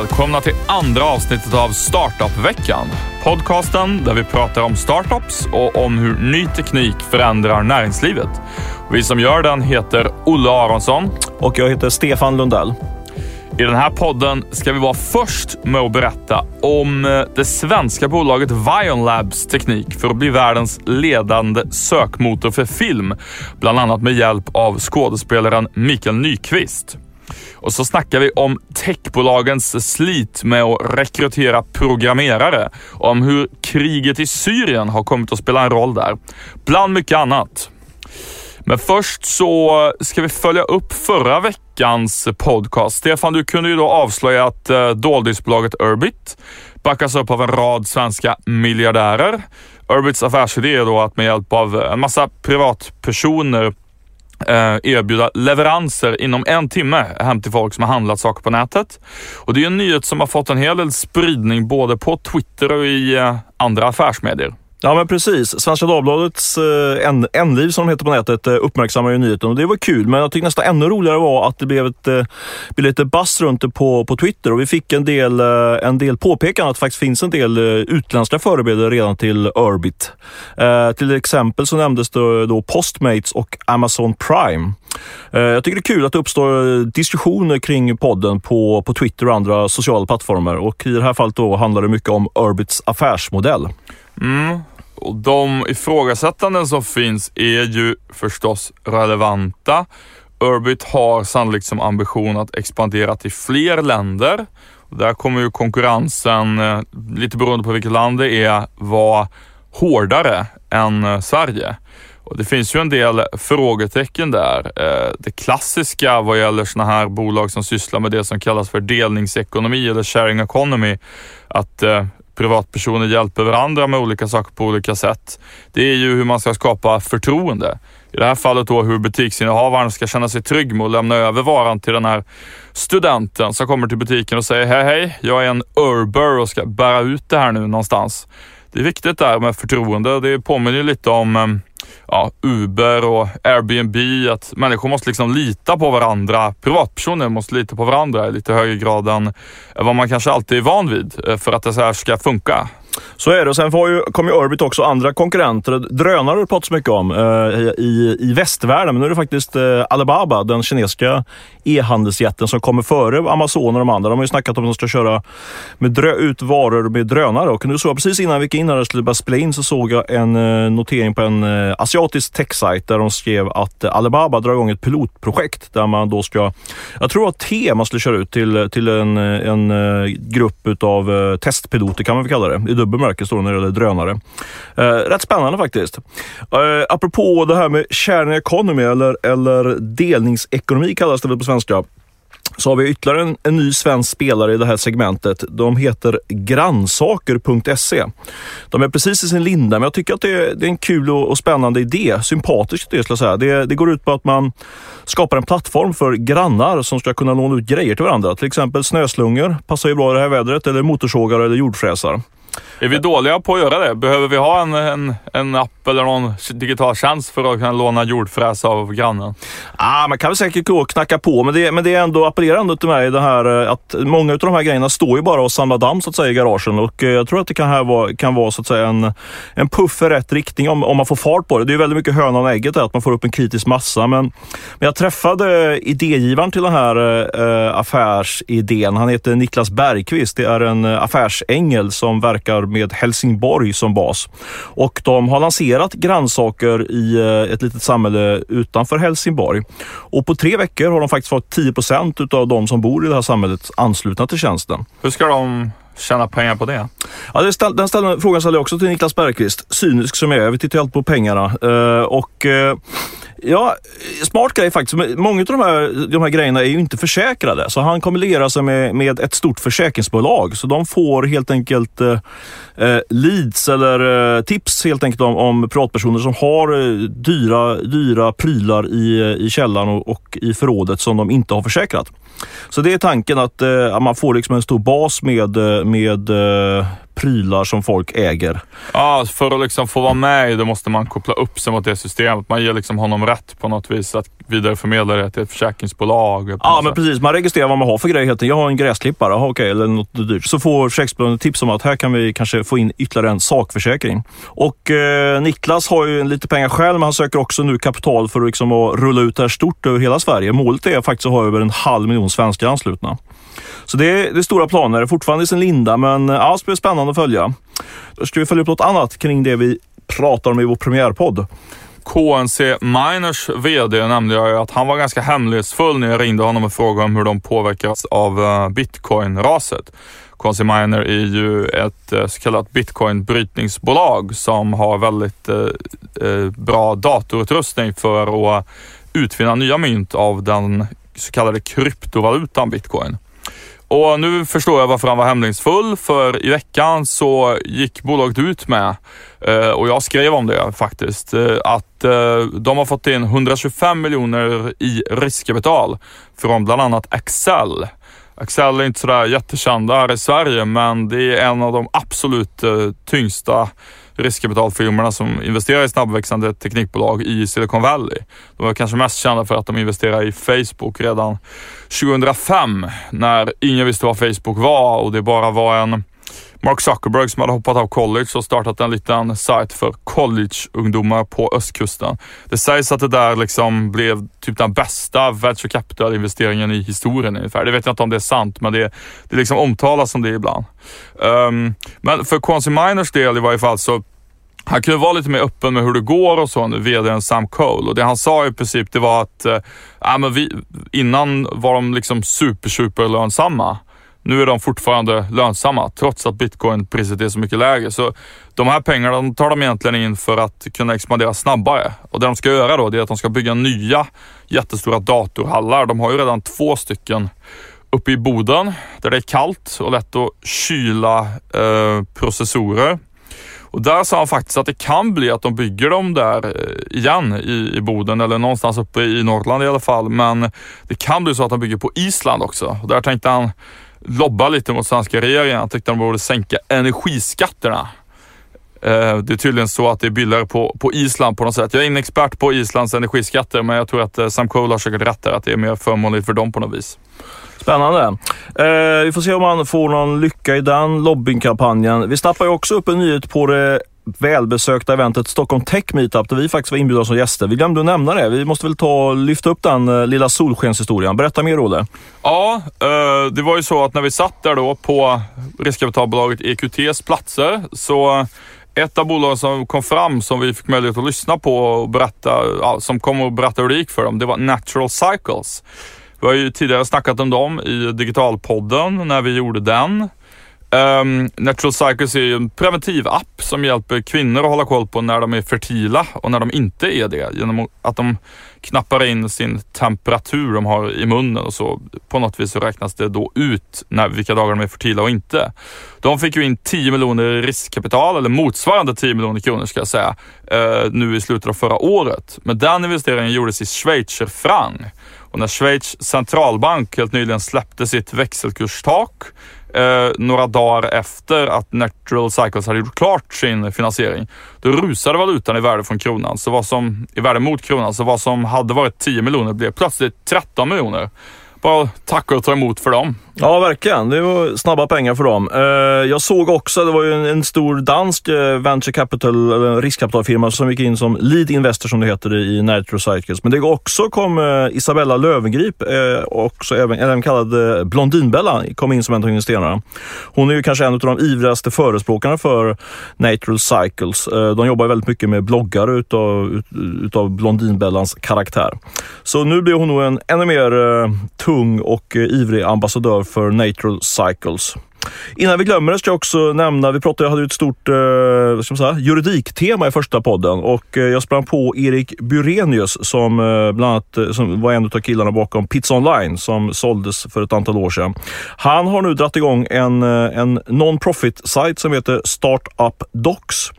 välkomna till andra avsnittet av Startup-veckan. Podcasten där vi pratar om startups och om hur ny teknik förändrar näringslivet. Vi som gör den heter Olle Aronsson. Och jag heter Stefan Lundell. I den här podden ska vi vara först med att berätta om eh, det svenska bolaget Vion Labs teknik för att bli världens ledande sökmotor för film. Bland annat med hjälp av skådespelaren Mikael Nyqvist. Och så snackar vi om techbolagens slit med att rekrytera programmerare. Och om hur kriget i Syrien har kommit att spela en roll där. Bland mycket annat. Men först så ska vi följa upp förra veckans podcast. Stefan, du kunde ju då avslöja att eh, doldisbolaget Urbit backas upp av en rad svenska miljardärer. Urbits affärsidé är då att med hjälp av en massa privatpersoner Eh, erbjuda leveranser inom en timme hem till folk som har handlat saker på nätet. Och Det är en nyhet som har fått en hel del spridning både på Twitter och i eh, andra affärsmedier. Ja men precis. Svenska Dagbladets eh, N-liv som de heter på nätet eh, uppmärksammar ju nyheten och det var kul. Men jag tycker nästan ännu roligare var att det blev, ett, eh, blev lite buzz runt det på, på Twitter och vi fick en del, eh, en del påpekanden att det faktiskt finns en del eh, utländska förebilder redan till Urbit. Eh, till exempel så nämndes det då Postmates och Amazon Prime. Eh, jag tycker det är kul att det uppstår eh, diskussioner kring podden på, på Twitter och andra sociala plattformar och i det här fallet då handlar det mycket om Urbits affärsmodell. Mm. Och de ifrågasättanden som finns är ju förstås relevanta. Urbit har sannolikt som ambition att expandera till fler länder. Och där kommer ju konkurrensen, eh, lite beroende på vilket land det är, vara hårdare än eh, Sverige. Och det finns ju en del frågetecken där. Eh, det klassiska vad gäller sådana här bolag som sysslar med det som kallas för delningsekonomi eller sharing economy, att privatpersoner hjälper varandra med olika saker på olika sätt. Det är ju hur man ska skapa förtroende. I det här fallet då hur butiksinnehavaren ska känna sig trygg med att lämna över varan till den här studenten som kommer till butiken och säger hej hej, jag är en Urber och ska bära ut det här nu någonstans. Det är viktigt där med förtroende. Det påminner lite om ehm, ja, Uber och Airbnb, att människor måste liksom lita på varandra. Privatpersoner måste lita på varandra i lite högre grad än vad man kanske alltid är van vid eh, för att det så här ska funka. Så är det. Sen får ju, kom ju Orbit också andra konkurrenter. Drönare har det så mycket om eh, i, i västvärlden, men nu är det faktiskt eh, Alibaba, den kinesiska e-handelsjätten som kommer före Amazon och de andra. De har ju snackat om att de ska köra med drö, ut varor med drönare och nu såg jag precis innan vi gick in här och skulle börja spela in så såg jag en eh, notering på en eh, asiatisk techsajt där de skrev att eh, Alibaba drar igång ett pilotprojekt där man då ska, jag tror att T man skulle köra ut till, till en, eh, en eh, grupp utav eh, testpiloter kan man väl kalla det dubbel bemärkelse när det gäller drönare. Eh, rätt spännande faktiskt. Eh, apropå det här med sharing economy eller, eller delningsekonomi kallas det väl på svenska så har vi ytterligare en, en, ny svensk spelare i det här segmentet. De heter grannsaker.se. De är precis i sin linda, men jag tycker att det är, det är en kul och, och, spännande idé. Sympatisk idé, skulle jag säga. Det, det, går ut på att man skapar en plattform för grannar som ska kunna låna ut grejer till varandra. Till exempel snöslungor, passar ju bra i det här vädret, eller motorsågar eller jordfräsar. Är vi dåliga på att göra det? Behöver vi ha en, en, en app eller någon digital tjänst för att kunna låna jordfräs av grannen? Ah, man kan väl säkert gå och knacka på, men det, men det är ändå appellerar ändå till mig det här eh, att många av de här grejerna står ju bara och samlar damm så att säga i garagen och eh, jag tror att det kan, här vara, kan vara så att säga en, en puff i rätt riktning om, om man får fart på det. Det är väldigt mycket hönan och ägget att man får upp en kritisk massa. Men, men jag träffade idégivaren till den här äh, affärsidén. Han heter Niklas Bergqvist. Det är en affärsängel som verkar med Helsingborg som bas. Och de har lanserat grannsaker i eh, ett litet samhälle utanför Helsingborg. Och på tre veckor har de faktiskt fått 10 procent av de som bor i det här samhället anslutna till tjänsten. Hur ska de tjäna pengar på det? Ja, det ställ, den ställ, frågan ställer jag också till Niklas Bergqvist. Cynisk som jag är, vi tittar alltid på pengarna. Uh, och uh, Ja, smart grej faktiskt. Många av de här, de här grejerna är ju inte försäkrade, så han kommer lera sig med, med ett stort försäkringsbolag. Så de får helt enkelt eh, eh, leads eller eh, tips helt enkelt om, om privatpersoner som har eh, dyra, dyra prylar i, eh, i källaren och, och, i förrådet som de inte har försäkrat. Så det är tanken att eh, man får liksom en stor bas med, eh, med eh, prylar som folk äger. Ja, för att liksom få vara med i det måste man koppla upp sig mot det systemet. Man ger liksom honom rätt på något vis att vidareförmedla det till ett försäkringsbolag. Ja, men precis. Man registrerar vad man har för grejer. Jag har en gräsklippare, Aha, okej, eller något dyrt. Så får försäkringsbolaget tips om att här kan vi kanske få in ytterligare en sakförsäkring. Och eh, Niklas har ju lite pengar själv, men han söker också nu kapital för att, liksom, att rulla ut det här stort över hela Sverige. Målet är faktiskt att ha över en halv miljon svenskar anslutna. Så det är, det är stora planer, fortfarande i sin linda, men eh, ja, det blir spännande att följa. Då ska vi följa upp något annat kring det vi pratar om i vår premiärpodd. KNC Miners VD nämnde jag ju att han var ganska hemlighetsfull när jag ringde honom och frågade om hur de påverkas av eh, bitcoin-raset. KNC Miner är ju ett eh, så kallat bitcoin-brytningsbolag som har väldigt eh, bra datorutrustning för att utvinna nya mynt av den så kallade kryptovalutan bitcoin. Och nu förstår jag varför han var hemlighetsfull, för i veckan så gick bolaget ut med, eh, och jag skrev om det faktiskt, eh, att eh, de har fått in 125 miljoner i riskkapital från bland annat Excel. Excel är inte sådär jättekända här i Sverige, men det är en av de absolut tyngsta riskkapitalfirmorna som investerar i snabbväxande teknikbolag i Silicon Valley. De är kanske mest kända för att de investerade i Facebook redan 2005 när ingen visste vad Facebook var och det bara var en Mark Zuckerberg som hade hoppat av college och startat en liten sajt för collegeungdomar på östkusten. Det sägs att det där liksom blev typ den bästa venture capital-investeringen i historien ungefär. Det vet jag inte om det är sant, men det, det liksom omtalas som det ibland. Um, men för Quincy Miners del i varje fall så han kunde vara lite mer öppen med hur det går och så, nu, vdn Sam Cole. Och det han sa i princip det var att äh, men vi, innan var de liksom super, super lönsamma. Nu är de fortfarande lönsamma trots att bitcoinpriset är så mycket lägre. Så de här pengarna tar de egentligen in för att kunna expandera snabbare. Och det de ska göra då det är att de ska bygga nya jättestora datorhallar. De har ju redan två stycken uppe i Boden där det är kallt och lätt att kyla eh, processorer. Och där sa han faktiskt att det kan bli att de bygger dem där eh, igen i, i Boden eller någonstans uppe i Norrland i alla fall. Men det kan bli så att de bygger på Island också. Och där tänkte han lobba lite mot svenska regeringen. Han tyckte de borde sänka energiskatterna. Eh, det är tydligen så att det är billigare på, på Island på något sätt. Jag är ingen expert på Islands energiskatter, men jag tror att eh, Sam Cole har säkert rätt där, att det är mer förmånligt för dem på något vis. Spännande. Eh, vi får se om han får någon lycka i den lobbyingkampanjen. Vi snappar ju också upp en nyhet på det välbesökta eventet Stockholm Tech Meetup där vi faktiskt var inbjudna som gäster. Vi glömde att nämna det. Vi måste väl ta och lyfta upp den eh, lilla solskenshistorien. Berätta mer Olle. Ja, eh, det var ju så att när vi satt där då på riskkapitalbolaget EQTs platser så ett av bolagen som kom fram som vi fick möjlighet att lyssna på och berätta, som kom och berättade hur det gick för dem, det var Natural Cycles. Vi har ju tidigare snackat om dem i Digitalpodden när vi gjorde den. Um, Natural Cycles är ju en preventiv app som hjälper kvinnor att hålla koll på när de är fertila och när de inte är det. Genom att de knappar in sin temperatur de har i munnen och så. På något vis så räknas det då ut när, vilka dagar de är fertila och inte. De fick ju in 10 miljoner i riskkapital, eller motsvarande 10 miljoner kronor ska jag säga, uh, nu i slutet av förra året. Men den investeringen gjordes i schweizerfranc. Och när Schweiz centralbank helt nyligen släppte sitt växelkurstak eh, några dagar efter att Natural Cycles hade gjort klart sin finansiering, då rusade valutan i värde från kronan. Så vad som, i värde mot kronan, så vad som hade varit 10 miljoner blev plötsligt 13 miljoner bara tacka och ta emot för dem. Ja, verkligen. Det var snabba pengar för dem. Eh, jag såg också, det var ju en, stor dansk eh, venture capital, eller riskkapitalfirma som gick in som lead investor som det heter i Nitro Cycles. Men det också kom eh, Isabella Lövengrip, också även, även kallad Blondinbella, kom in som en av investerarna. Hon är ju kanske en av de ivrigaste förespråkarna för Natural Cycles. De jobbar väldigt mycket med bloggar utav, utav Blondinbellans karaktär. Så nu blir hon nog en ännu mer tung och ivrig ambassadör för Natural Cycles. Innan vi glömmer det ska jag också nämna, vi pratade, jag hade ett stort eh, ska man säga, juridiktema i första podden och eh, jag sprang på Erik Burenius som eh, bland annat eh, som var en av killarna bakom Pizza Online som såldes för ett antal år sedan. Han har nu dratt igång en, eh, en non-profit sajt som heter Startup Docs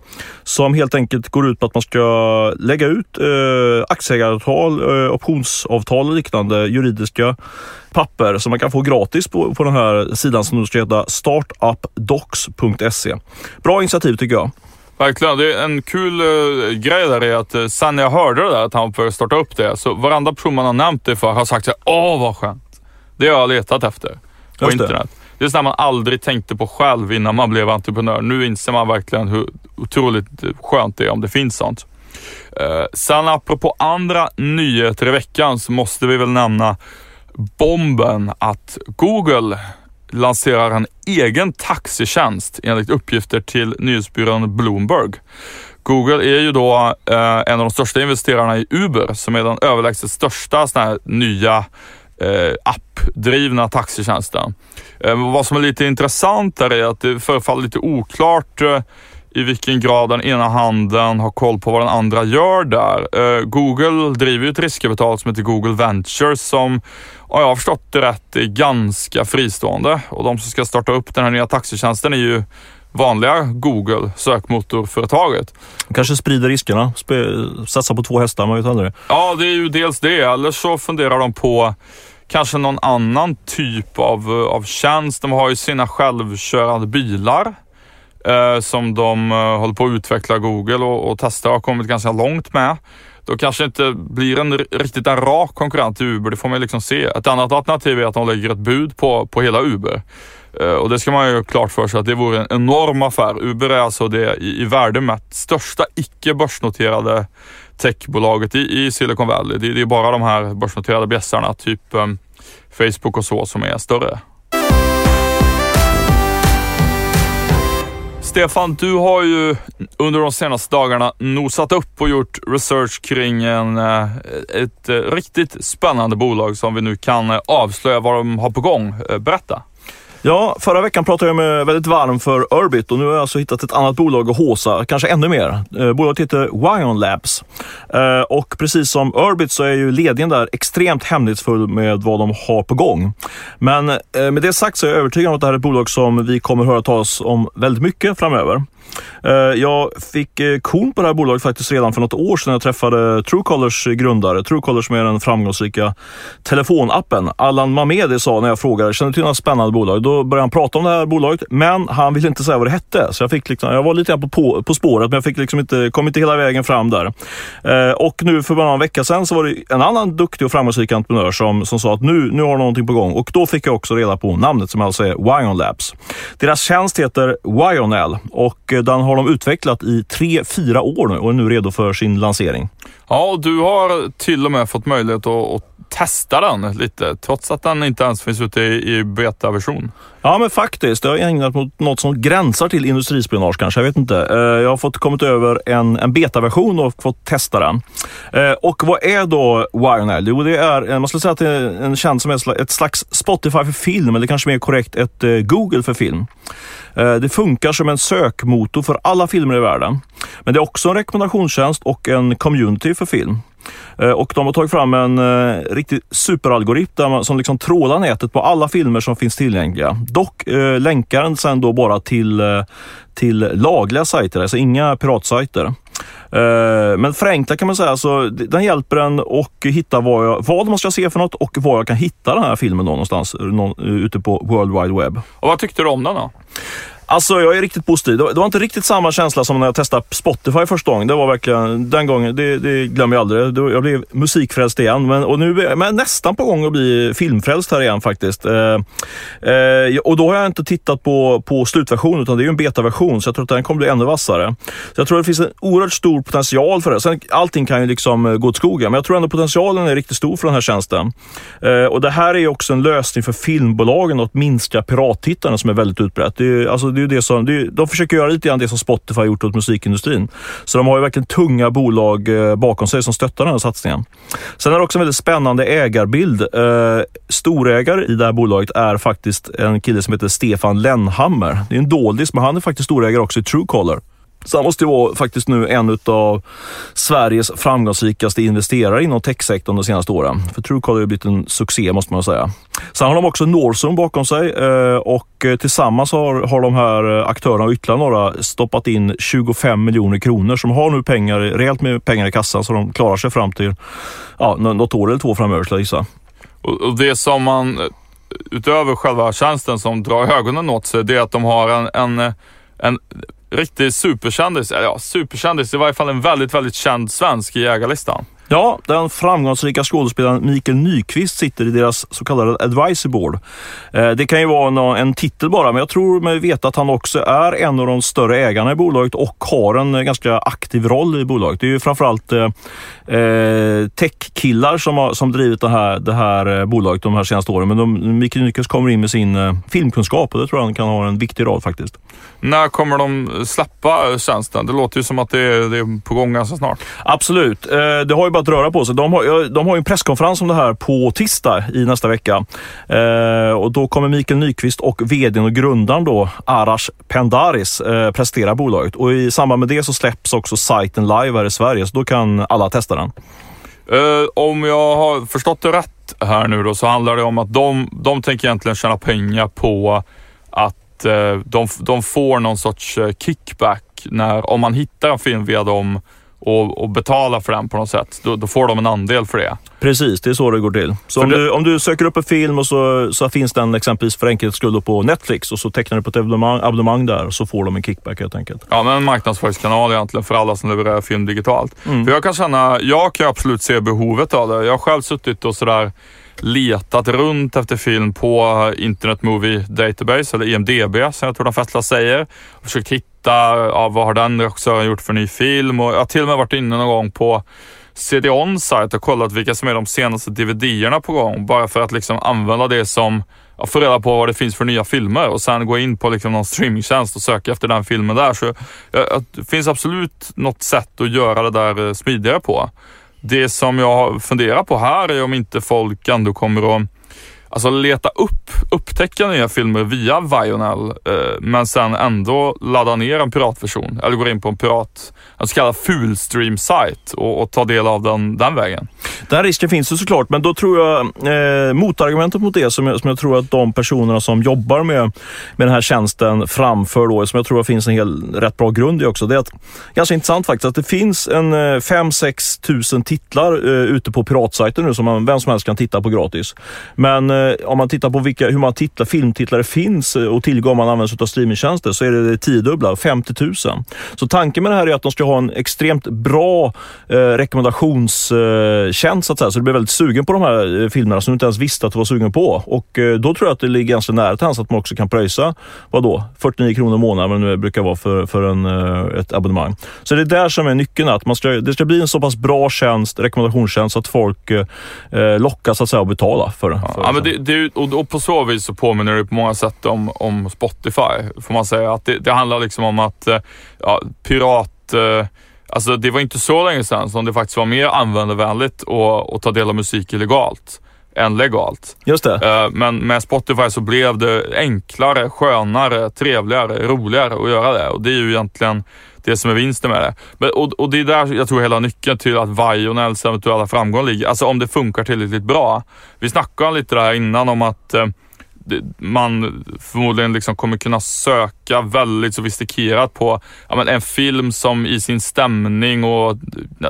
som helt enkelt går ut på att man ska lägga ut eh, aktieägaravtal, eh, optionsavtal och liknande juridiska papper som man kan få gratis på, på den här sidan som ska heta startupdocs.se. Bra initiativ tycker jag. Verkligen. Det är en kul uh, grej där är att uh, sen jag hörde det där att han får starta upp det, så varenda person man har nämnt det för har sagt så här, åh vad skönt. Det har jag letat efter på internet. Det är sånt man aldrig tänkte på själv innan man blev entreprenör. Nu inser man verkligen hur otroligt skönt det är om det finns sånt. Eh, sen apropå andra nyheter i veckan så måste vi väl nämna bomben att Google lanserar en egen taxitjänst enligt uppgifter till nyhetsbyrån Bloomberg. Google är ju då eh, en av de största investerarna i Uber som är den överlägset största sån här nya eh, appdrivna taxitjänsten. Eh, vad som är lite intressant är att det förefaller lite oklart eh, i vilken grad den ena handen har koll på vad den andra gör där. Eh, Google driver ju ett riskkapital som heter Google Ventures som, om jag har förstått det rätt, är ganska fristående. Och de som ska starta upp den här nya taxitjänsten är ju vanliga Google, sökmotorföretaget. Kanske sprider riskerna, satsa på två hästar, man vet aldrig. Ja, det är ju dels det, eller så funderar de på kanske någon annan typ av, eh, av tjänst. De har ju sina självkörande bilar eh, som de eh, håller på att utveckla Google och, och testar och har kommit ganska långt med. Då kanske inte blir en riktigt en rak konkurrent till Uber, det får man liksom se. Ett annat alternativ är att de lägger ett bud på, på hela Uber. Eh, och det ska man ju klart för sig att det vore en enorm affär. Uber är alltså det i, i värde mätt största icke börsnoterade techbolaget i, i Silicon Valley. Det, det är bara de här börsnoterade bjässarna, typ eh, Facebook och så, som är större. Stefan, du har ju under de senaste dagarna nosat upp och gjort research kring en, eh, ett eh, riktigt spännande bolag som vi nu kan eh, avslöja vad de har på gång. Berätta. Ja, förra veckan pratade jag med väldigt varm för Urbit och nu har jag alltså hittat ett annat bolag att håsa, kanske ännu mer. Eh, bolaget heter Wion Labs. Eh, och precis som Urbit så är ju ledningen där extremt hemlighetsfull med vad de har på gång. Men eh, med det sagt så är jag övertygad om att det här är ett bolag som vi kommer höra talas om väldigt mycket framöver. Eh, jag fick eh, korn på det här bolaget faktiskt redan för något år sedan jag träffade Truecallers eh, grundare. Truecaller som är den framgångsrika telefonappen. Allan Mamedi sa när jag frågade, känner du till några spännande bolag? Då började han prata om det här bolaget, men han ville inte säga vad det hette. Så jag, fick liksom, jag var lite grann på, på, på spåret, men jag fick liksom inte, kom inte hela vägen fram där. Och nu för bara en vecka sedan så var det en annan duktig och framgångsrik entreprenör som, som sa att nu, nu har de någonting på gång. Och då fick jag också reda på namnet som alltså är Wion Labs. Deras tjänst heter Wionel och den har de utvecklat i tre, fyra år nu och är nu redo för sin lansering. Ja, och du har till och med fått möjlighet att, att testa den lite, trots att den inte ens finns ute i, i. Ja, men faktiskt. Jag har ägnat mot något som gränsar till industrispionage kanske. Jag vet inte. Eh, jag har fått kommit över en, en betaversion och fått testa den. Eh, och vad är då Wirenell? Jo, det är, eh, man skulle säga att det är en tjänst som är ett slags Spotify för film, eller kanske mer korrekt ett Google för film. Det funkar som en sökmotor för alla filmer i världen. Men det är också en rekommendationstjänst och en community för film. Eh, och de har tagit fram en eh, riktig superalgoritm där man, som liksom trålar nätet på alla filmer som finns tillgängliga. Dock eh, länkar den sen då bara till, eh, till lagliga sajter, alltså inga piratsajter. Eh, men förenklat kan man säga, så den hjälper en att hitta vad, jag, vad man ska se för något och var jag kan hitta den här filmen någonstans eh, någon, ute på World Wide Web. Och vad tyckte du om den då? Alltså jag är riktigt positiv. Det var, inte riktigt samma känsla som när jag testade Spotify första gången. Det var verkligen, den gången, det, det glömmer jag aldrig. Jag blev musikfrälst igen. Men, och nu är jag nästan på gång att bli filmfrälst här igen faktiskt. Eh, eh, och då har jag inte tittat på, på slutversionen utan det är ju en betaversion så jag tror att den kommer bli ännu vassare. Så jag tror att det finns en oerhört stor potential för det. Sen, allting kan ju liksom eh, gå åt skogen men jag tror ändå potentialen är riktigt stor för den här tjänsten. Eh, och det här är också en lösning för filmbolagen att minska pirattittarna som är väldigt utbrett. Det är, alltså, det är det som, det är, de försöker göra lite grann det som Spotify har gjort åt musikindustrin. Så de har ju verkligen tunga bolag eh, bakom sig som stöttar den här satsningen. Sen är det också en väldigt spännande ägarbild. Eh, storägare i det här bolaget är faktiskt en kille som heter Stefan Lennhammer. Det är en doldis, men han är faktiskt storägare också i Truecaller. Så han måste ju vara faktiskt nu en av Sveriges framgångsrikaste investerare inom techsektorn de senaste åren. För Truecaller har ju blivit en succé måste man säga. Sen har de också Norson bakom sig eh, och eh, tillsammans har, har de här eh, aktörerna och ytterligare några stoppat in 25 miljoner kronor. som har nu pengar, rejält med pengar i kassan så de klarar sig fram till ja, något år eller två framöver skulle jag gissa. Och, och det som man, utöver själva tjänsten som drar ögonen åt sig, det är att de har en, en, en riktig superkändis, ja superkändis, i varje fall en väldigt, väldigt känd svensk i jägarlistan. Ja, den framgångsrika skådespelaren Mikael Nyqvist sitter i deras så kallade advisory board. Eh, det kan ju vara en titel bara, men jag tror mig veta att han också är en av de större ägarna i bolaget och har en ganska aktiv roll i bolaget. Det är ju framförallt eh, eh tech-killar som har som drivit det här, det här eh, bolaget de här senaste åren. Men de, Mikael Nyqvist kommer in med sin filmkunskap och det tror jag han kan ha en viktig roll faktiskt. När kommer de släppa tjänsten? Det låter ju som att det är, det är på gång ganska snart. Absolut. Det har ju börjat röra på sig. De har, de har en presskonferens om det här på tisdag i nästa vecka. Eh, och Då kommer Mikael Nyqvist och vdn och grundaren då, Arash Pendaris eh, presentera bolaget. Och I samband med det så släpps också sajten live här i Sverige, så då kan alla testa den. Eh, om jag har förstått det rätt här nu då så handlar det om att de, de tänker egentligen tjäna pengar på att eh, de, de får någon sorts eh, kickback när, om man hittar en film via dem och, och betala för den på något sätt. Då, då, får de en andel för det. Precis, det är så det går till. Så om, det... du, om du söker upp en film och så, så finns den exempelvis för enkelhets skull på Netflix och så tecknar du på ett abonnemang, abonnemang där och så får de en kickback helt enkelt. Ja, men en marknadsföringskanal egentligen för alla som levererar film digitalt. Mm. För jag kan känna, jag kan absolut se behovet av det. Jag har själv suttit och sådär letat runt efter film på Internet Movie Database, eller IMDB som jag tror de flesta säger. Och försökt hitta, ja, vad har den regissören gjort för ny film? Och jag har till och med varit inne någon gång på CD-ON sajt och kollat vilka som är de senaste DVD-erna på gång. Bara för att liksom använda det som, ja, få reda på vad det finns för nya filmer och sen gå in på liksom någon streamingtjänst och söka efter den filmen där. Så ja, det finns absolut något sätt att göra det där eh, smidigare på. Det som jag funderar på här är om inte folk ändå kommer att alltså leta upp, upptäcka nya filmer via Vionel, eh, men sen ändå ladda ner en piratversion eller gå in på en pirat, Alltså en så kallad fullstream-sajt och, och, ta del av den den vägen. Den risken finns ju såklart, men då tror jag eh, motargumentet mot det som jag, som jag tror att de personerna som jobbar med, med den här tjänsten framför då, som jag tror finns en hel, rätt bra grund i också, det är att ganska intressant faktiskt att det finns en eh, 5-6 tusen titlar eh, ute på piratsajten nu som man, vem som helst kan titta på gratis. Men eh, om man tittar på vilka, hur många titlar, filmtitlar det finns eh, och tillgång om man använder sig av streamingtjänster så är det det tiodubbla, 50 000. Så tanken med det här är att de ska ha en extremt bra eh, rekommendationstjänst så att säga. Så du blir väldigt sugen på de här eh, filmerna som du inte ens visste att du var sugen på. Och eh, då tror jag att det ligger ganska nära till hands att man också kan pröjsa, vadå, 49 kronor i månaden, vad det nu brukar vara för, för en, eh, ett abonnemang. Så det är där som är nyckeln, att man ska, det ska bli en så pass bra tjänst, rekommendationstjänst, så att folk eh, eh lockas att, säga, att betala för, för ja, men det, det, och, och på så vis så påminner det på många sätt om, om Spotify, får man säga. Att det, det handlar liksom om att eh, ja, pirat Alltså det var inte så länge sedan som det faktiskt var mer användarvänligt att, att ta del av musik illegalt än legalt. Just det. Eh, men med Spotify så blev det enklare, skönare, trevligare, roligare att göra det. Och det är ju egentligen det som är vinsten med det. Och, och det är där jag tror hela nyckeln till att Vionels eventuella framgång ligger. Alltså om det funkar tillräckligt bra. Vi snackade lite där innan om att eh, man förmodligen liksom kommer kunna söka väldigt sofistikerat på ja, en film som i sin stämning och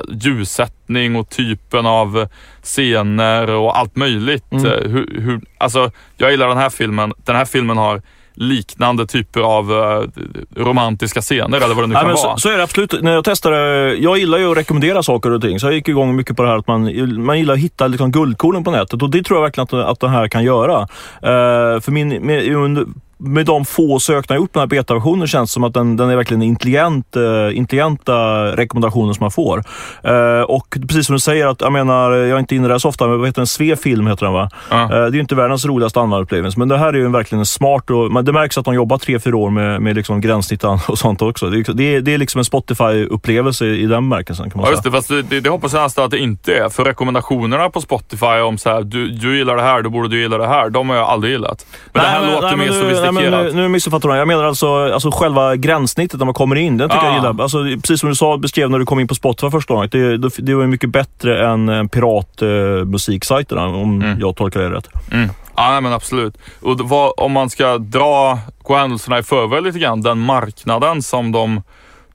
ljussättning och typen av scener och allt möjligt. Mm. Eh, hur, hur, alltså, jag gillar den här filmen. Den här filmen har liknande typer av uh, romantiska scener eller vad det nu kan vara. Så, så, är det absolut. När jag testade, jag gillar ju att rekommendera saker och ting, så jag gick igång mycket på det här att man, man gillar att hitta liksom guldkornen på nätet och det tror jag verkligen att, att den här kan göra. Uh, för min, med, under, med de få sökningar jag gjort på den här betaversionen känns det som att den, den är verkligen intelligent, uh, intelligenta rekommendationer som man får. Uh, och precis som du säger, att, jag menar, jag är inte inne där så ofta, men vad heter den? Svefilm heter den va? Uh. Uh, det är ju inte världens roligaste användarupplevelse, men det här är ju verkligen en smart och men det märks att de jobbar tre, fyra år med, med liksom gränssnitt och sånt också. Det, det, är, det är liksom en Spotify-upplevelse i den bemärkelsen kan man ja, säga. Just det, fast det, det hoppas jag nästan att det inte är. För rekommendationerna på Spotify om så här, du, du gillar det här, då borde du gilla det här. De har jag aldrig gillat. Men nej, det här nej, låter nej, mer sofistikerat nej, men nu, nu missuppfattar du Jag menar alltså, alltså själva gränssnittet när man kommer in. Den tycker ah. jag gillar. Alltså, precis som du sa, beskrev när du kom in på Spotify första gången. Det, det, det var mycket bättre än piratmusiksajterna, eh, om mm. jag tolkar det rätt. Mm. Ja, men absolut. Och vad, om man ska dra, gå händelserna i förväg lite grann, den marknaden som de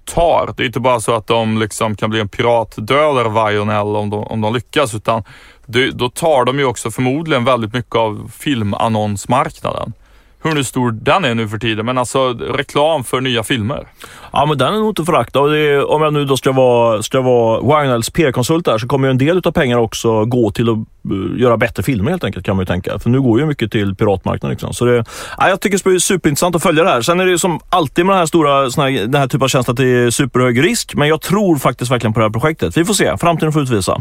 tar. Det är inte bara så att de liksom kan bli en piratdödare Vionell om de, om de lyckas, utan det, då tar de ju också förmodligen väldigt mycket av filmannonsmarknaden hur stor den är nu för tiden, men alltså reklam för nya filmer. Ja, men den är nog inte förakta. Om jag nu då ska vara, ska vara Wagnalls PR-konsult där så kommer ju en del av pengarna också gå till att eh, göra bättre filmer helt enkelt kan man ju tänka. För nu går ju mycket till piratmarknaden. Liksom. Så det, ja, jag tycker det är superintressant att följa det här. Sen är det ju som alltid med den här stora, såna här, den här typen av tjänst att det är superhög risk. Men jag tror faktiskt verkligen på det här projektet. Vi får se. Framtiden får utvisa.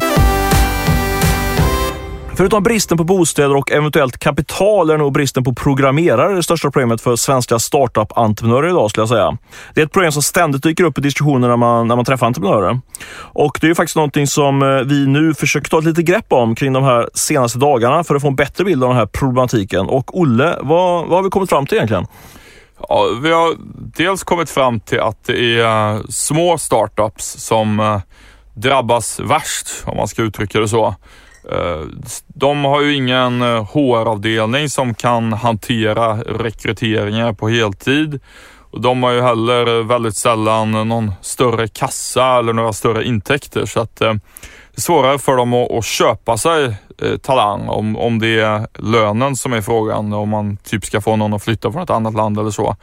Förutom bristen på bostäder och eventuellt kapital är nog bristen på programmerare det största problemet för svenska startup-entreprenörer idag skulle jag säga. Det är ett problem som ständigt dyker upp i diskussioner när man, när man träffar entreprenörer. Och det är faktiskt någonting som eh, vi nu försöker ta ett litet grepp om kring de här senaste dagarna för att få en bättre bild av den här problematiken. Och Olle, vad, vad har vi kommit fram till egentligen? Ja, vi har dels kommit fram till att det är eh, små startups som eh, drabbas värst, om man ska uttrycka det så. Eh, de har ju ingen eh, HR-avdelning som kan hantera rekryteringar på heltid. Och de har ju heller eh, väldigt sällan någon större kassa eller några större intäkter så att det är svårare för dem att, att köpa sig talang om, om det är lönen som är frågan. Om man typ ska få någon att flytta från ett annat land eller så.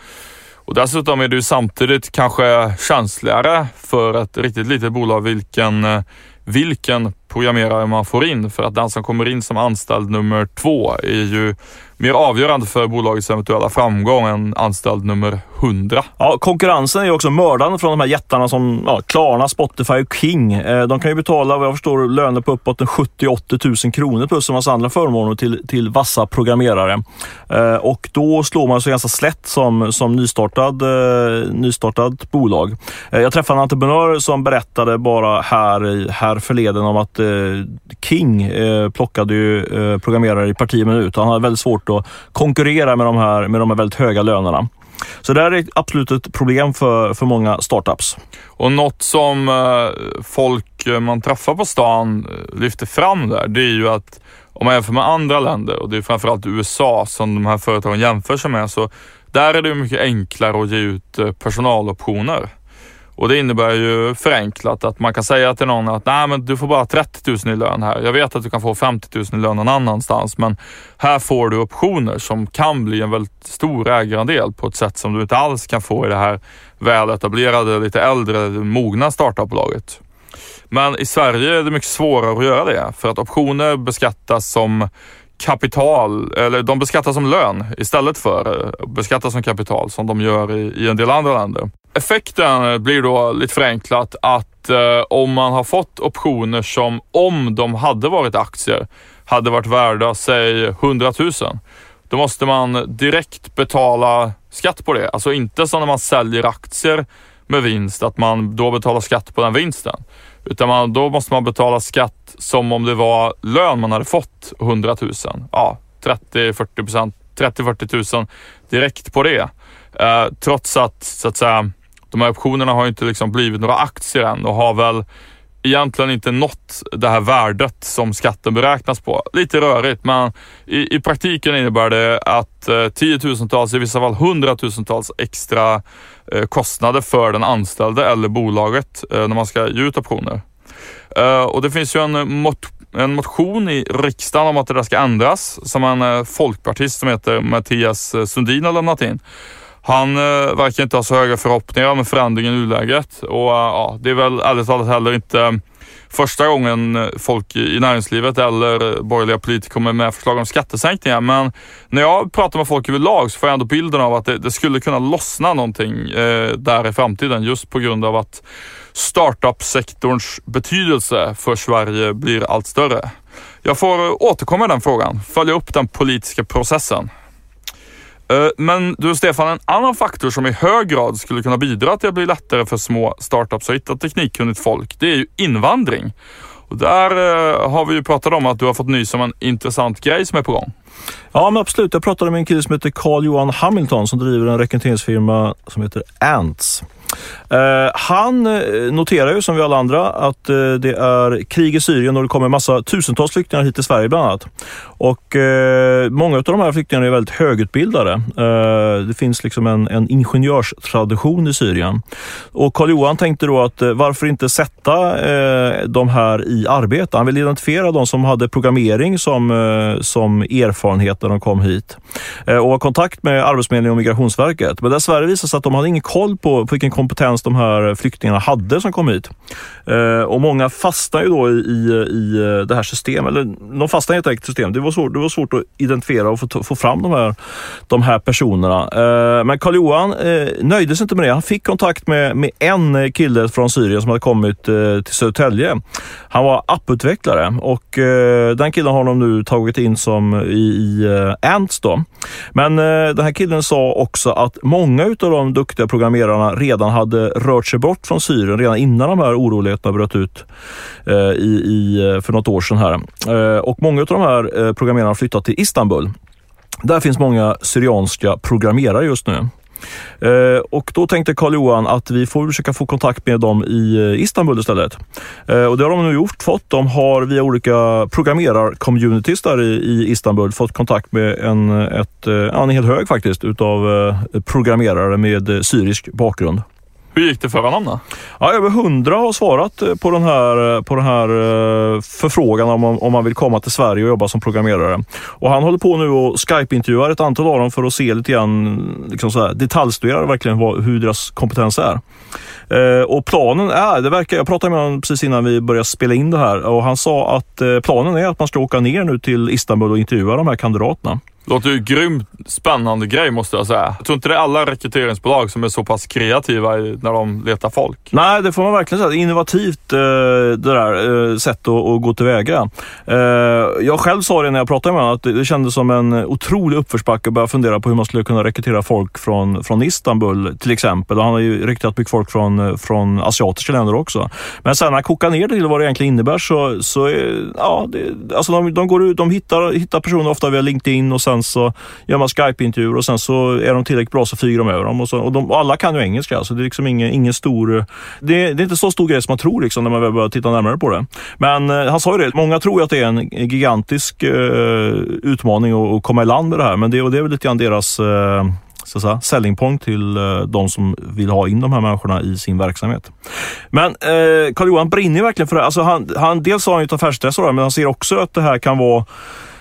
Och dessutom är det ju samtidigt kanske känsligare för ett riktigt litet bolag vilken vilken programmerare man får in för att den som kommer in som anställd nummer två är ju mer avgörande för bolagets eventuella framgång än anställd nummer 100. Ja, konkurrensen är ju också mördande från de här jättarna som ja, Klarna, Spotify och King. Eh, de kan ju betala, vad jag förstår, löner på uppåt 70-80 000 kronor plus en massa andra förmåner till, till vassa programmerare. Eh, och då slår man sig ganska slätt som, som nystartad, eh, nystartad bolag. Jag träffade en entreprenör som berättade bara här, här förleden om att Eh, King eh, plockade ju eh, programmerare i parti minut. Han hade väldigt svårt att konkurrera med de här, med de här väldigt höga lönerna. Så det här är absolut ett problem för, för många startups. Och något som eh, folk man träffar på stan lyfter fram där, det är ju att om man jämför med andra länder och det är framförallt USA som de här företagen jämför sig med, så där är det mycket enklare att ge ut personaloptioner. Och det innebär ju förenklat att man kan säga till någon att nej men du får bara 30 000 i lön här. Jag vet att du kan få 50 000 i lön någon annanstans men här får du optioner som kan bli en väldigt stor ägarandel på ett sätt som du inte alls kan få i det här väletablerade, lite äldre, mogna startupbolaget. Men i Sverige är det mycket svårare att göra det för att optioner beskattas som kapital, eller de beskattas som lön istället för eh, beskattas som kapital som de gör i, i en del andra länder. Effekten eh, blir då lite förenklat att eh, om man har fått optioner som om de hade varit aktier hade varit värda, säg 100 000. Då måste man direkt betala skatt på det. Alltså inte som när man säljer aktier med vinst, att man då betalar skatt på den vinsten. Utan man, då måste man betala skatt som om det var lön man hade fått, 100 000. Ja, 30-40 procent, 30-40 000 direkt på det. Eh, trots att, så att säga, de här optionerna har inte liksom blivit några aktier än och har väl egentligen inte nått det här värdet som skatten beräknas på. Lite rörigt, men i, i praktiken innebär det att eh, tiotusentals, i vissa fall hundratusentals extra eh, kostnader för den anställde eller bolaget eh, när man ska ge ut optioner. Eh, och det finns ju en, mot, en motion i riksdagen om att det där ska ändras som en eh, folkpartist som heter Mattias eh, Sundin har lämnat in. Han eh, verkar inte ha så höga förhoppningar om en förändring i nuläget och eh, ja, det är väl ärligt talat heller inte eh, första gången eh, folk i näringslivet eller eh, borgerliga politiker kommer med förslag om skattesänkningar. Men när jag pratar med folk överlag så får jag ändå bilden av att det, det skulle kunna lossna någonting eh, där i framtiden just på grund av att startup-sektorns betydelse för Sverige blir allt större. Jag får återkomma i den frågan, följa upp den politiska processen. Eh, men du Stefan, en annan faktor som i hög grad skulle kunna bidra till att bli lättare för små startups att hitta teknikkunnigt folk, det är ju invandring. Och där eh, har vi ju pratat om att du har fått nys om en intressant grej som är på gång. Ja, men absolut. Jag pratade med en kille som heter Carl Johan Hamilton som driver en rekryteringsfirma som heter Ants. Uh, han noterar ju som vi alla andra att uh, det är krig i Syrien och det kommer massa tusentals flyktingar hit till Sverige bland annat. Och eh, Många av de här flyktingarna är väldigt högutbildade. Eh, det finns liksom en, en ingenjörstradition i Syrien. Och Karl Johan tänkte då att eh, varför inte sätta eh, de här i arbete? Han ville identifiera de som hade programmering som, eh, som erfarenhet när de kom hit eh, och ha kontakt med Arbetsförmedlingen och Migrationsverket. Men dessvärre visade det sig att de hade ingen koll på, på vilken kompetens de här flyktingarna hade som kom hit. Eh, och många fastnar ju då i, i, i eh, det här systemet, eller de fastnar helt enkelt i systemet. Det var svårt, det var svårt att identifiera och få, få fram de här, de här personerna. Eh, men Karl Johan eh, nöjde sig inte med det. Han fick kontakt med, med en kille från Syrien som hade kommit eh, till Södertälje. Han var apputvecklare och eh, den killen har de nu tagit in som i, i eh, Ants. Då. Men den här killen sa också att många av de duktiga programmerarna redan hade rört sig bort från Syrien redan innan de här oroligheterna bröt ut i, i, för något år sedan. här. Och många av de här programmerarna har flyttat till Istanbul. Där finns många syrianska programmerare just nu. Eh, och då tänkte Karl Johan att vi får försöka få kontakt med dem i eh, Istanbul istället. Eh, och det har de nu gjort, fått. De har via olika programmerar-communities där i, i, Istanbul fått kontakt med en, ett, eh, en hel hög faktiskt utav eh, programmerare med syrisk bakgrund. Hur gick det för honom då? Ja, över hundra har svarat eh, på den här, eh, på den här eh, förfrågan om, om man vill komma till Sverige och jobba som programmerare. Och han håller på nu och Skype-intervjuar ett antal av dem för att se lite grann, liksom så här, detaljstudera verkligen vad, hur deras kompetens är. Eh, och planen är, det verkar, jag pratade med honom precis innan vi började spela in det här och han sa att eh, planen är att man ska åka ner nu till Istanbul och intervjua de här kandidaterna. Låter ju grymt spännande grej måste jag säga. Jag tror inte det är alla rekryteringsbolag som är så pass kreativa när de letar folk. Nej, det får man verkligen säga. Innovativt eh, det där eh, sättet att, gå tillväga. Eh, jag själv sa det när jag pratade med honom att det kändes som en otrolig uppförsbacke att börja fundera på hur man skulle kunna rekrytera folk från, från Istanbul till exempel. Och han har ju rekryterat mycket folk från, från asiatiska länder också. Men sen när han kokar ner det till vad det egentligen innebär så, så ja, det, alltså de, de, går, de hittar, hittar personer ofta via LinkedIn och sen sen så gör man Skype-intervjuer och sen så är de tillräckligt bra så flyger de över dem. Och, så, och, de, och alla kan ju engelska, så det är liksom ingen, ingen stor... Det, det, är inte så stor grej som man tror liksom, när man väl börjar titta närmare på det. Men eh, han sa ju det, många tror ju att det är en gigantisk eh, utmaning att, att, komma i land med det här, men det, och det är väl lite grann deras eh, så säga, selling point till eh, de som vill ha in de här människorna i sin verksamhet. Men eh, Carl-Johan brinner verkligen för det Alltså han, han, dels har han ju ett affärsintresse men han ser också att det här kan vara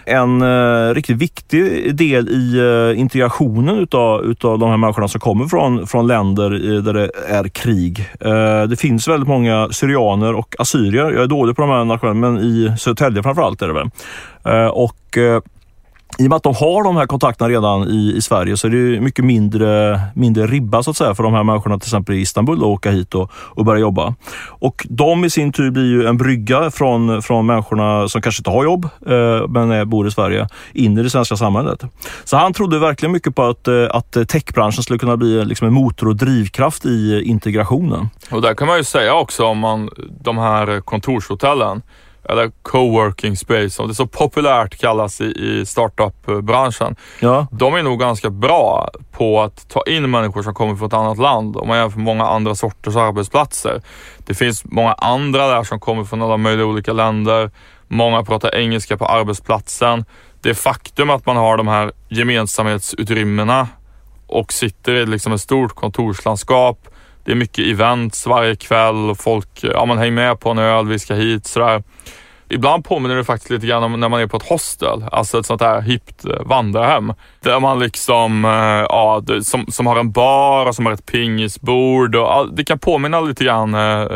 en uh, riktigt viktig del i uh, integrationen utav, utav de här människorna som kommer från, från länder uh, där det är krig. Eh, det finns väldigt många syrianer och assyrier. Jag är dålig på de här nationerna, men i Södertälje framförallt är det väl. och i och med att de har de här kontakterna redan i, i Sverige så är det mycket mindre, mindre ribba så att säga för de här människorna till exempel i Istanbul att åka hit och, och börja jobba. Och de i sin tur blir ju en brygga från, från människorna som kanske inte har jobb eh, men är, bor i Sverige in i det svenska samhället. Så han trodde verkligen mycket på att, eh, att techbranschen skulle kunna bli liksom en motor och drivkraft i integrationen. Och där kan man ju säga också om man, de här kontorshotellen eller coworking space som det så populärt kallas i, i startup-branschen. Ja. De är nog ganska bra på att ta in människor som kommer från ett annat land om man jämför många andra sorters arbetsplatser. Det finns många andra där som kommer från alla möjliga olika länder. Många pratar engelska på arbetsplatsen. Det faktum att man har de här gemensamhetsutrymmena och sitter i liksom ett stort kontorslandskap det är mycket events varje kväll och folk, ja man hänger med på en öl, vi ska hit sådär. Ibland påminner det faktiskt lite grann om när man är på ett hostel, alltså ett sånt här hippt eh, vandrarhem. Där man liksom, eh, ja, som, som har en bar och som har ett pingisbord och det kan påminna lite grann eh,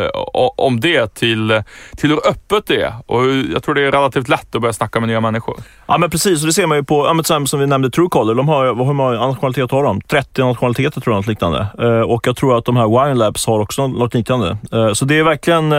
om det till, till hur öppet det är. Och jag tror det är relativt lätt att börja snacka med nya människor. Ja men precis, och det ser man ju på, ja, som vi nämnde Truecaller, de har, hur många nationaliteter har de? 30 nationaliteter tror jag, något liknande. och jag tror att de här Wine Labs har också något liknande. så det är verkligen,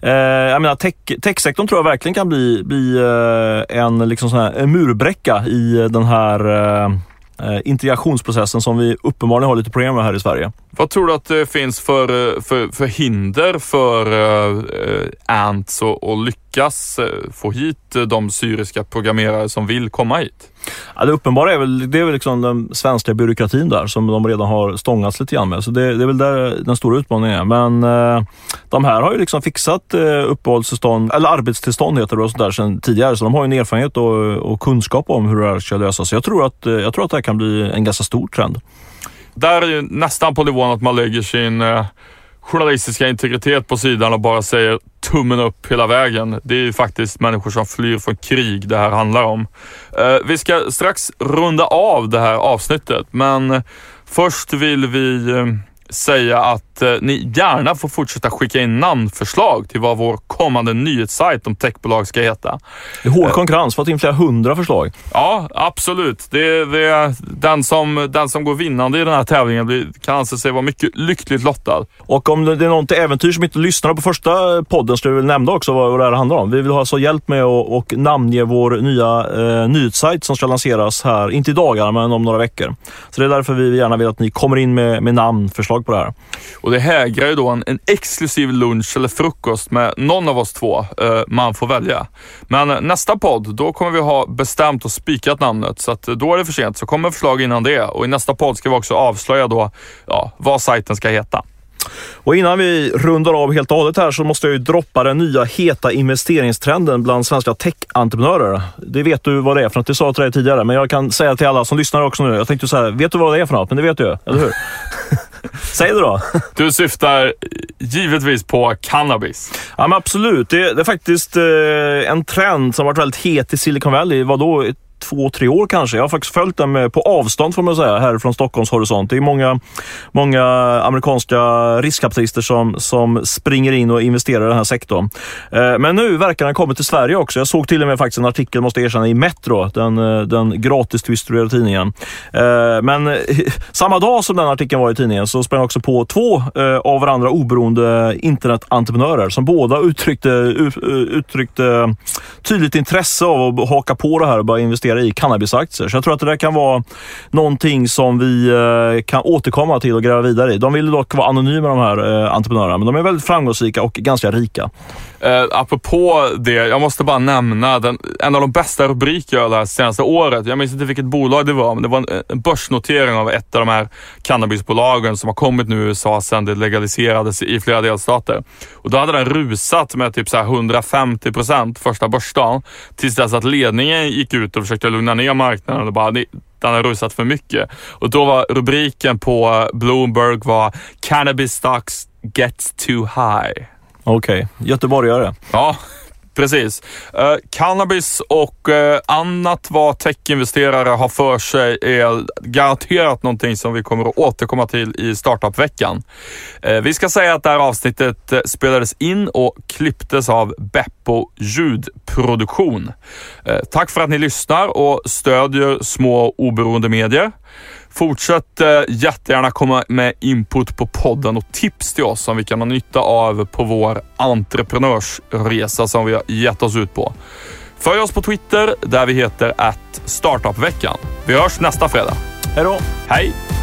jag menar tech, techsektorn tror jag jag verkligen kan bli, bli eh, en, liksom sån här, en murbräcka i den här eh, eh, integrationsprocessen som vi uppenbarligen har lite problem med här i Sverige. Vad tror du att det finns för, för, för hinder för uh, Ants att lyckas få hit de syriska programmerare som vill komma hit? Ja, det uppenbara är väl, det är väl liksom den svenska byråkratin där som de redan har stångats lite grann med. Så det, det är väl där den stora utmaningen är. Men eh, de här har ju liksom fixat eh, uppehållstillstånd, eller arbetstillstånd heter det, och sådär sedan tidigare. Så de har ju en erfarenhet och, och kunskap om hur det här ska lösas. Så jag tror, att, eh, jag tror att det här kan bli en ganska stor trend. Där är ju nästan på nivån att man lägger sin eh, journalistiska integritet på sidan och bara säger tummen upp hela vägen. Det är ju faktiskt människor som flyr från krig det här handlar om. Eh, vi ska strax runda av det här avsnittet, men först vill vi eh, säga att eh, ni gärna får fortsätta skicka in namnförslag till vad vår kommande nyhetssajt om techbolag ska heta. Det är hård konkurrens, fått in flera hundra förslag. Ja, absolut. Det, det, den, som, den som går vinnande i den här tävlingen blir, kan anse sig vara mycket lyckligt lottad. Och om det är någon till äventyr som inte lyssnar på första podden så vill vi nämna också vad, vad det här handlar om. Vi vill ha alltså hjälp med att och namnge vår nya eh, nyhetssajt som ska lanseras här, inte i dagarna men om några veckor. Så det är därför vi gärna vill att ni kommer in med, med namnförslag på det här. Och det hägrar ju då en, en exklusiv lunch eller frukost med någon av oss två eh, man får välja. Men nästa podd, då kommer vi ha bestämt och spikat namnet så att eh, då är det för sent. Så kommer förslag innan det och i nästa podd ska vi också avslöja då ja, vad sajten ska heta. Och innan vi rundar av helt och hållet här så måste jag ju droppa den nya heta investeringstrenden bland svenska tech-entreprenörer. Det vet du vad det är för något, det sa jag till dig tidigare, men jag kan säga till alla som lyssnar också nu. Jag tänkte så här, vet du vad det är för något? Men det vet du ju, eller hur? Säg det då. Du syftar givetvis på cannabis. Ja, men absolut. Det, det är faktiskt eh, en trend som varit väldigt het i Silicon Valley. Vadå? Två, tre år kanske. Jag har faktiskt följt den på avstånd får man säga, här från Stockholms horisont. Det är många, många amerikanska riskkapitalister som, som springer in och investerar i den här sektorn. Eh, men nu verkar den kommit till Sverige också. Jag såg till och med faktiskt en artikel, måste jag erkänna, i Metro, den, eh, den gratis distribuerade tidningen. Eh, men samma dag som den artikeln var i tidningen så sprang jag också på två av varandra oberoende internetentreprenörer som båda uttryckte, uttryckte tydligt intresse av att haka på det här och börja investera investera i cannabisaktier. Så jag tror att det där kan vara någonting som vi eh, kan återkomma till och gräva vidare i. De vill dock vara anonyma de här eh, entreprenörerna, men de är väldigt framgångsrika och ganska rika. Eh, apropå det, jag måste bara nämna den, en av de bästa rubriker jag läst senaste året. Jag minns inte vilket bolag det var, men det var en, en börsnotering av ett av de här cannabisbolagen som har kommit nu i USA sedan det legaliserades i flera delstater. Och då hade den rusat med typ så 150 procent första börsdagen tills dess att ledningen gick ut och försökte lugna ner marknaden och bara den har rusat för mycket. Och då var rubriken på Bloomberg var “Cannabis stocks gets too high”. Okej, okay. göteborgare. Ja, precis. Uh, cannabis och uh, annat vad techinvesterare har för sig är garanterat någonting som vi kommer att återkomma till i startupveckan. Uh, vi ska säga att det här avsnittet spelades in och klipptes av Beppo ljudproduktion. Tack för att ni lyssnar och stödjer små oberoende medier. Fortsätt eh, jättegärna komma med input på podden och tips till oss som vi kan ha nytta av på vår entreprenörsresa som vi har gett oss ut på. Följ oss på Twitter där vi heter att startupveckan. Vi hörs nästa fredag. Hej då! Hej!